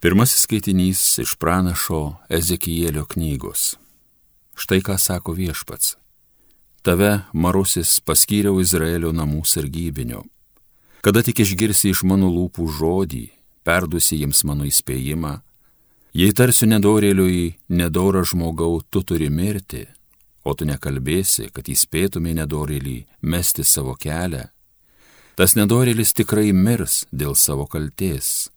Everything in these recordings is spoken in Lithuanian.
Pirmasis skaitinys iš pranašo Ezekielio knygos. Štai ką sako viešpats. Tave, Marusis, paskyriau Izraelio namų sargybinio. Kada tik išgirsi iš mano lūpų žodį, perdusi jiems mano įspėjimą, jei tarsiu nedorėliui, nedorą žmogau, tu turi mirti, o tu nekalbėsi, kad įspėtumė nedorėlį mesti savo kelią, tas nedorėlis tikrai mirs dėl savo kalties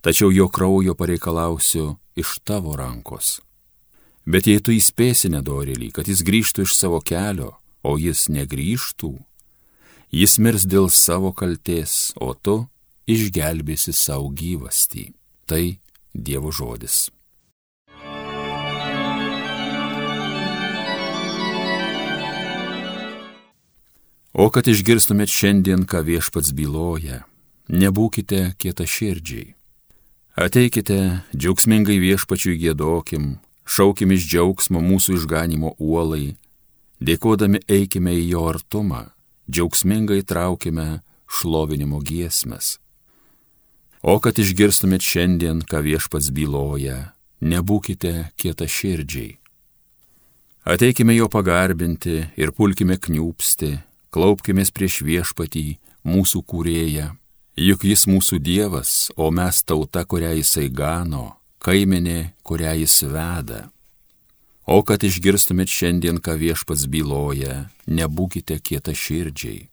tačiau jo kraujo pareikalausiu iš tavo rankos. Bet jei tu įspėsi nedorėlį, kad jis grįžtų iš savo kelio, o jis negrįžtų, jis mirs dėl savo kalties, o tu išgelbėsi savo gyvastį. Tai Dievo žodis. O kad išgirstumėt šiandien, ką viešpats byloja, nebūkite kieta širdžiai. Ateikite, džiaugsmingai viešpačiui gėdokim, šaukim iš džiaugsmo mūsų išganimo uolai, dėkodami eikime į jo artumą, džiaugsmingai traukime šlovinimo giesmes. O kad išgirstumėt šiandien, ką viešpats byloja, nebūkite kieta širdžiai. Ateikime jo pagarbinti ir pulkime kniūpsti, klaupkime prieš viešpatį, mūsų kūrėją Juk jis mūsų Dievas, o mes tauta, kurią jisai gano, kaiminė, kurią jis veda. O kad išgirstumėt šiandien, ką viešpats byloja, nebūkite kieta širdžiai.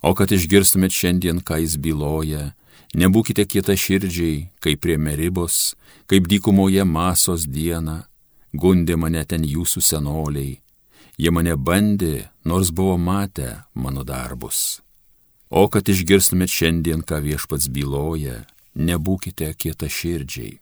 O kad išgirstumėt šiandien, ką jis byloja, nebūkite kieta širdžiai, kaip prie meribos, kaip dykumoje masos dieną, gundė mane ten jūsų senoliai. Jie mane bandė, nors buvo matę mano darbus. O kad išgirstumėt šiandien, ką viešpats byloja, nebūkite kieta širdžiai.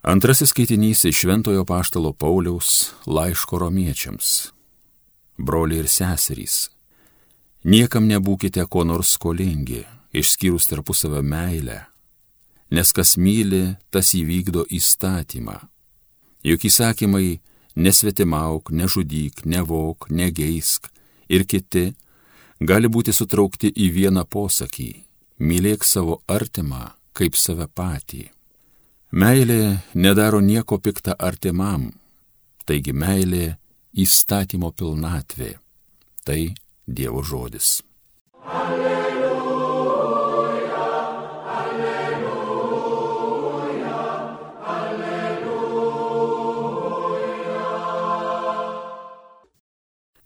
Antrasis skaitinys iš Šventojo Paštalo Pauliaus laiško romiečiams. Broliai ir seserys, niekam nebūkite ko nors skolingi, išskyrus tarpusavę meilę, nes kas myli, tas įvykdo įstatymą Juk įsakymai nesvetimauk, nežudyk, nevok, negeisk ir kiti gali būti sutraukti į vieną posakį - mylėk savo artimą kaip save patį. Meilė nedaro nieko piktą artimam, taigi meilė įstatymo pilnatvė. Tai Dievo žodis. Alleluja.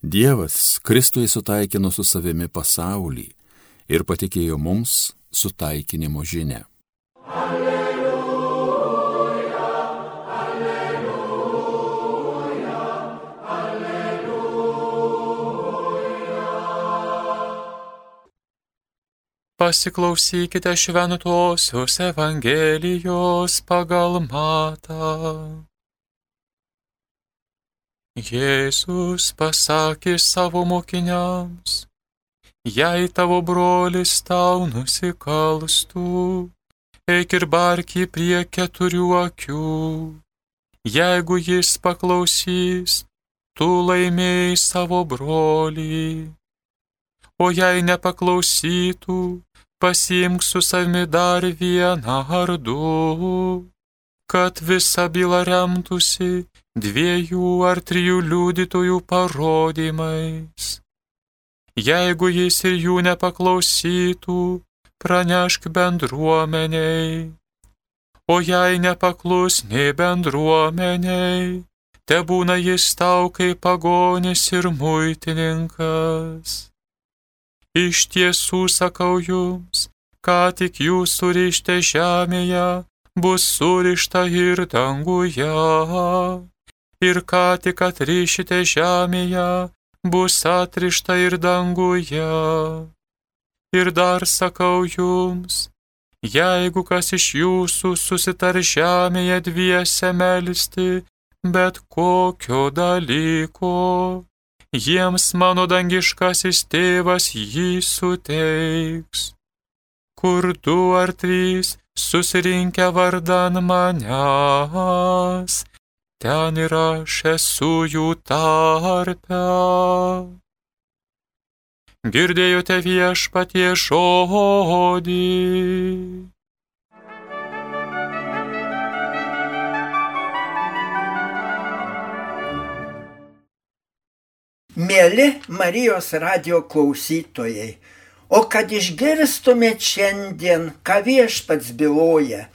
Dievas Kristui sutaikino su savimi pasaulį ir patikėjo mums sutaikinimo žinę. Alleluja, alleluja, alleluja. Pasiklausykite šventosios Evangelijos pagal matą. Jėzus pasakė savo mokiniams, jei tavo brolis tau nusikalstų, eik ir barki prie keturių akių. Jeigu jis paklausys, tu laimėjai savo brolį. O jei nepaklausytų, pasiimk su savimi dar vieną ar du, kad visa byla remtųsi dviejų ar trijų liudytojų parodymais. Jeigu jis ir jų nepaklausytų, pranešk bendruomeniai. O jei nepaklus nei bendruomeniai, te būna jis tau kaip pagonis ir muitininkas. Iš tiesų sakau jums, ką tik jūs surište žemėje, bus surišta ir danguje ir ką tik atrišite žemėje, bus atrišta ir danguje. Ir dar sakau jums, jeigu kas iš jūsų susitar žemėje dviese melisti, bet kokio dalyko, jiems mano dangiškasis tėvas jį suteiks. Kur du ar trys susirinkę vardan manęs, ten ir aš esu jų tarpe. Girdėjote viešpatie žodį. Mėly Marijos radio klausytojai, o kad išgirstumėt šiandien, ką viešpats byloja,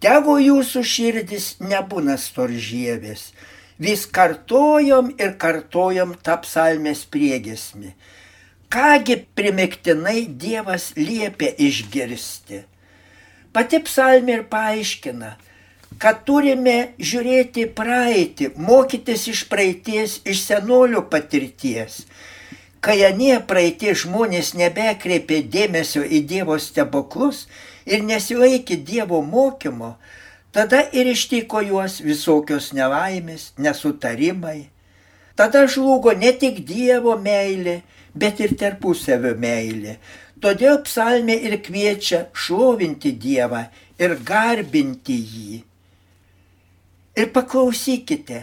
tegu jūsų širdis nebūna storžėvės, vis kartojom ir kartojom tą psalmės priegesmį Kągi primiktinai Dievas liepia išgirsti. Pati psalmė ir paaiškina, kad turime žiūrėti praeitį, mokytis iš praeities, iš senolių patirties. Kai anie praeitie žmonės nebekreipė dėmesio į Dievo stebuklus ir nesilaikė Dievo mokymo, tada ir ištiko juos visokios nelaimės, nesutarimai. Tada žlugo ne tik Dievo meilė, bet ir tarpusavio meilė. Todėl psalmė ir kviečia šlovinti Dievą ir garbinti jį. Ir paklausykite,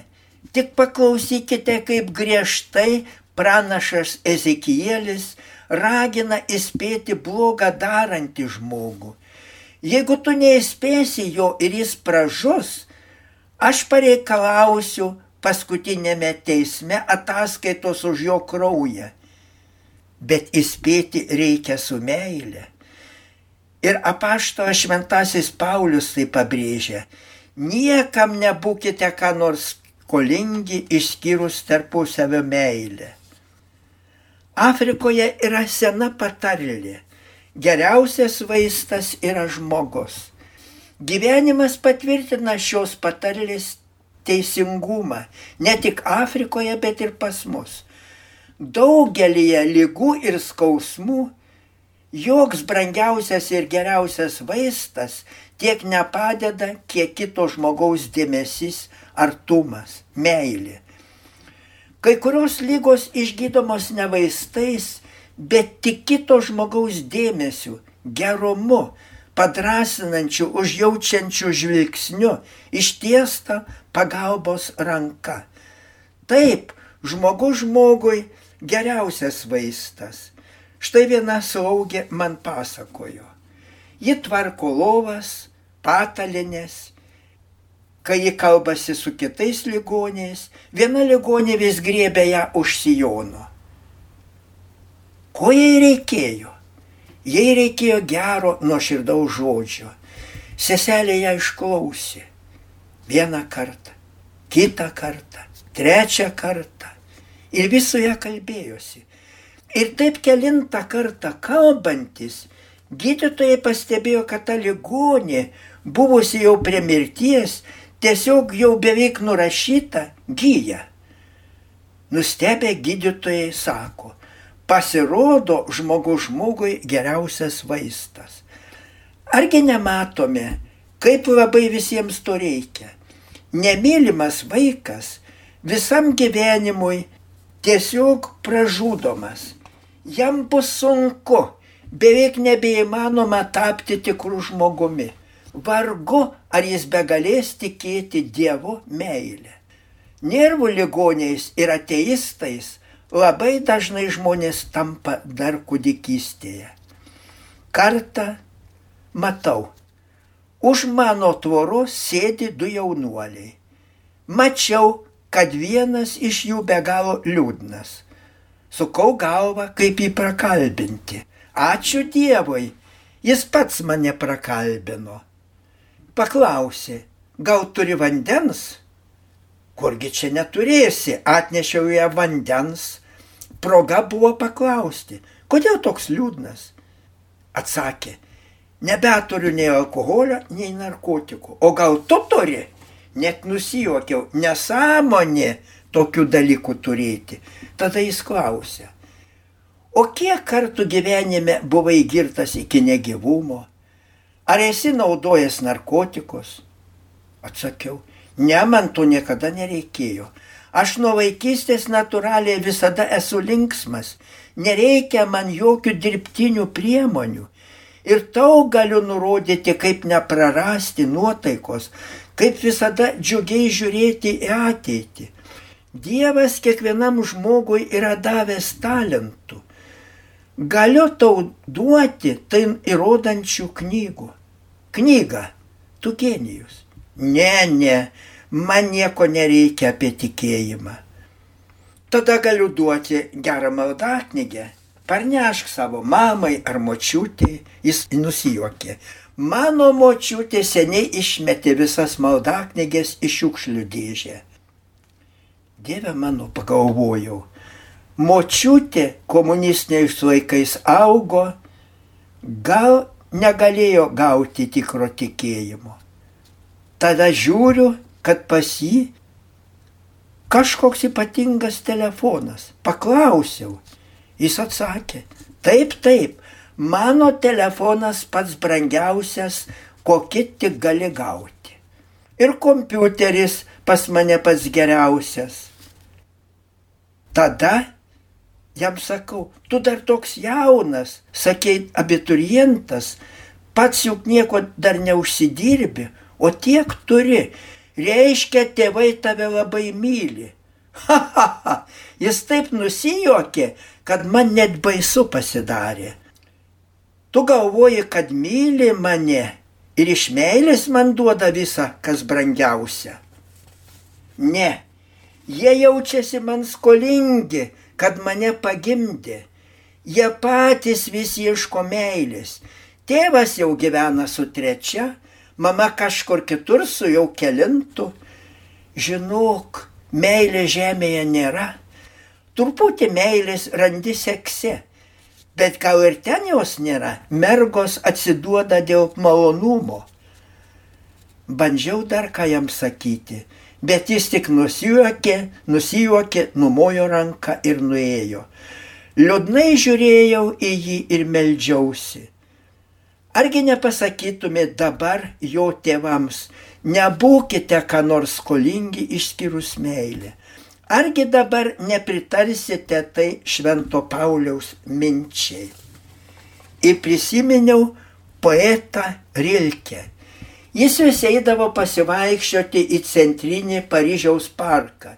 tik paklausykite, kaip griežtai pranašas Ezekielis ragina įspėti blogą darantį žmogų. Jeigu tu neįspėsi jo ir jis pražus, aš pareikalausiu paskutinėme teisme ataskaitos už jo kraują bet įspėti reikia su meile. Ir apašto šventasis Paulius tai pabrėžia, niekam nebūkite ką nors skolingi išskyrus tarpusavio meilę. Afrikoje yra sena patarlė, geriausias vaistas yra žmogus. Gyvenimas patvirtina šios patarlės teisingumą ne tik Afrikoje, bet ir pas mus daugelįje lygų ir skausmų joks brangiausias ir geriausias vaistas tiek nepadeda, kiek kito žmogaus dėmesys, artumas, meilė. Kai kurios lygos išgydomos ne vaistais, bet tik kito žmogaus dėmesiu, gerumu, padrasinančiu, užjaučiančiu žvilgsniu, ištiesta pagalbos ranka. Taip, žmogus žmogui geriausias vaistas. Štai viena slaugė man pasakojo. Ji tvarko lovas, patalinės, kai ji kalbasi su kitais ligoniais, viena ligonė vis griebė ją už sijono. Ko jai reikėjo? Jai reikėjo gero nuoširdaus žodžio. Seselė ją išklausė. Vieną kartą, kitą kartą, trečią kartą ir vis su ją kalbėjosi. Ir taip kelintą kartą kalbantis, gydytojai pastebėjo, kad ta ligonė, buvusi jau prie mirties, tiesiog jau beveik nurašyta, gyja. Nustebę gydytojai sako, pasirodo žmogus žmogui geriausias vaistas. Argi nematome, kaip labai visiems to reikia? Nemylimas vaikas visam gyvenimui tiesiog pražudomas. Jam bus sunku, beveik nebeįmanoma tapti tikrų žmogumi. Vargu, ar jis begalės tikėti Dievo meilę. Nervų ligoniais ir ateistais labai dažnai žmonės tampa dar kūdikystėje. Kartą matau, už mano tvoros sėdi du jaunuoliai. Mačiau, kad vienas iš jų be galo liūdnas. Sukau galvą, kaip jį prakalbinti. Ačiū Dievui, jis pats mane prakalbino. Paklausė, gal turi vandens? Kurgi čia neturėsi, atnešiau ją vandens. Proga buvo paklausti, kodėl toks liūdnas? Atsakė, nebeturiu nei alkoholio, nei narkotikų. O gal tu turi? net nusijuokiau, nesąmonė tokių dalykų turėti. Tada jis klausė, o kiek kartų gyvenime buvai girtas iki negyvumo? Ar esi naudojęs narkotikus? Atsakiau, ne, man to niekada nereikėjo. Aš nuo vaikystės natūraliai visada esu linksmas, nereikia man jokių dirbtinių priemonių. Ir tau galiu nurodyti, kaip neprarasti nuotaikos, kaip visada džiugiai žiūrėti į ateitį. Dievas kiekvienam žmogui yra davęs talentų. galiu tau duoti tai įrodančių knygų. Knyga, tu genijus. Ne, ne, man nieko nereikia apie tikėjimą. Tada galiu duoti gerą maldą knygę. Parnešk savo mamai ar močiutį, jis nusijuokė. Mano močiutė seniai išmetė visas maldaknygės iš šiukšlių dėžę. Dieve mano, pagalvojau, močiutė komunistiniais laikais augo, gal negalėjo gauti tikro tikėjimo. Tada žiūriu, kad pas jį kažkoks ypatingas telefonas. Paklausiau. Jis atsakė, taip, taip, mano telefonas pats brangiausias, kokį tik gali gauti. Ir kompiuteris pas mane pats geriausias. Tada jam sakau, tu dar toks jaunas, sakei, abiturientas, pats juk nieko dar neužsidirbi, o tiek turi. Reiškia, tėvai tave labai myli. Ha, ha, ha. Jis taip nusijuokė, kad man net baisu pasidarė. Tu galvoji, kad myli mane ir iš meilės man duoda visą, kas brangiausia. Ne, jie jaučiasi man skolingi, kad mane pagimdė. Jie patys vis ieško meilės. Tėvas jau gyvena su trečia, mama kažkur kitur su jau kelintu. Žinok, meilė žemėje nėra. Truputį meilės randi sekse, bet gal ir ten jos nėra. Mergos atsiduoda dėl malonumo. Bandžiau dar ką jam sakyti, bet jis tik nusijuokė, nusijuokė, numojo ranką ir nuėjo. Liūdnai žiūrėjau į jį ir meldžiausi. Argi nepasakytumėt dabar jo tėvams, nebūkite ką nors skolingi išskyrus meilę. Argi dabar nepritarsite tai Švento Pauliaus minčiai. Ir prisiminiau poetą Rilkę. Jis vis eidavo pasivaikščioti į centrinį Paryžiaus parką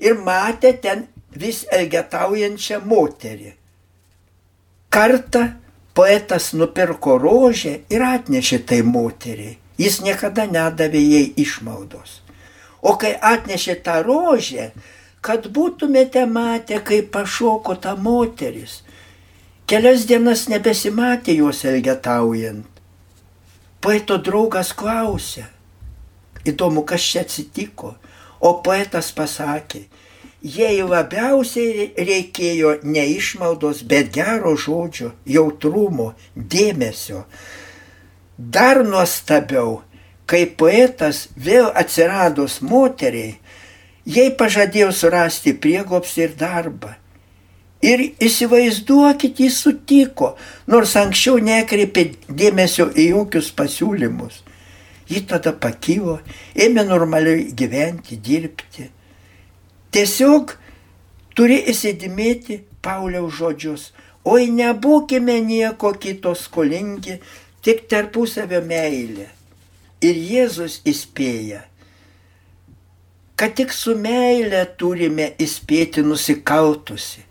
ir matė ten vis elgetaujančią moterį. Kartą poetas nupirko rožę ir atnešė tai moteriai. Jis niekada nedavė jai išmaldos. O kai atnešė tą rožę, kad būtumėte matę, kaip pašoko ta moteris, kelias dienas nebesimatė jos elgetaujant. Poeto draugas klausė, įdomu, kas čia atsitiko, o poetas pasakė, jai labiausiai reikėjo ne išmaldos, bet gero žodžio, jautrumo, dėmesio. Dar nuostabiau, kai poetas vėl atsiradus moteriai, jai pažadėjo surasti prieglopsį ir darbą. Ir įsivaizduokit, jis sutiko, nors anksčiau nekreipė dėmesio į jokius pasiūlymus. Ji tada pakilo, ėmė normaliai gyventi, dirbti. Tiesiog turi įsidimėti Pauliaus žodžius, oi nebūkime nieko kito skolingi, tik tarpusavio meilė. Ir Jėzus įspėja, kad tik su meilė turime įspėti nusikaltusi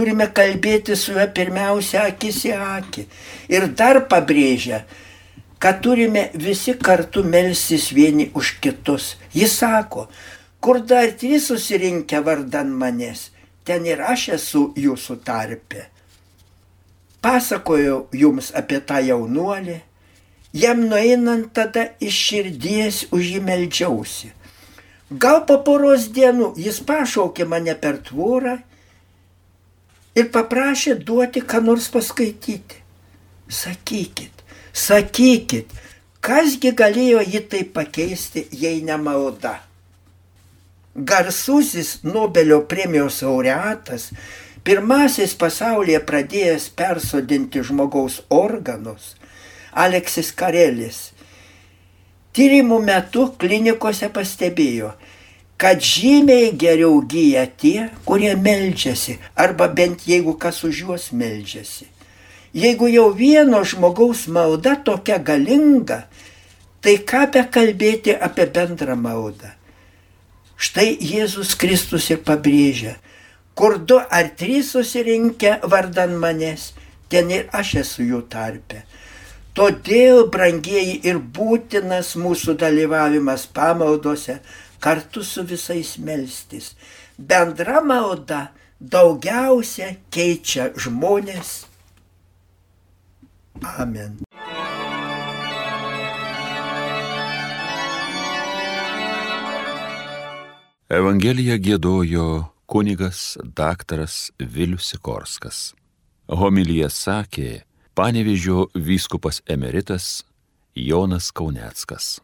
turime kalbėti su juo pirmiausia akis į akį. Ir dar pabrėžia, kad turime visi kartu melsis vieni už kitus. Jis sako, kur dar trys susirinkę vardan manęs, ten ir aš esu jūsų tarpe. Pasakojau jums apie tą jaunuolį, jam nueinant tada iš širdies už jį meldžiausi. Gal po poros dienų jis pašaukė mane per tvorą ir paprašė duoti, ką nors paskaityti. Sakykit, sakykit, kasgi galėjo jį tai pakeisti, jei ne malda. Garsusis Nobelio premijos laureatas, pirmasis pasaulyje pradėjęs persodinti žmogaus organus, Aleksis Karelis, tyrimų metu klinikose pastebėjo, kad žymiai geriau gyja tie, kurie melžiasi, arba bent jeigu kas už juos melžiasi. Jeigu jau vieno žmogaus malda tokia galinga, tai ką be kalbėti apie bendrą maldą. Štai Jėzus Kristus ir pabrėžia, Kur du ar trys susirinkę vardan manęs, ten ir aš esu jų tarpe. Todėl, brangieji, ir būtinas mūsų dalyvavimas pamaldose kartu su visais melstis. Bendra malda daugiausia keičia žmonės. Amen. Evangeliją gėdojo kunigas daktaras Vilius Sikorskas. Homilyje sakė panevižio vyskupas emeritas Jonas Kauneckas.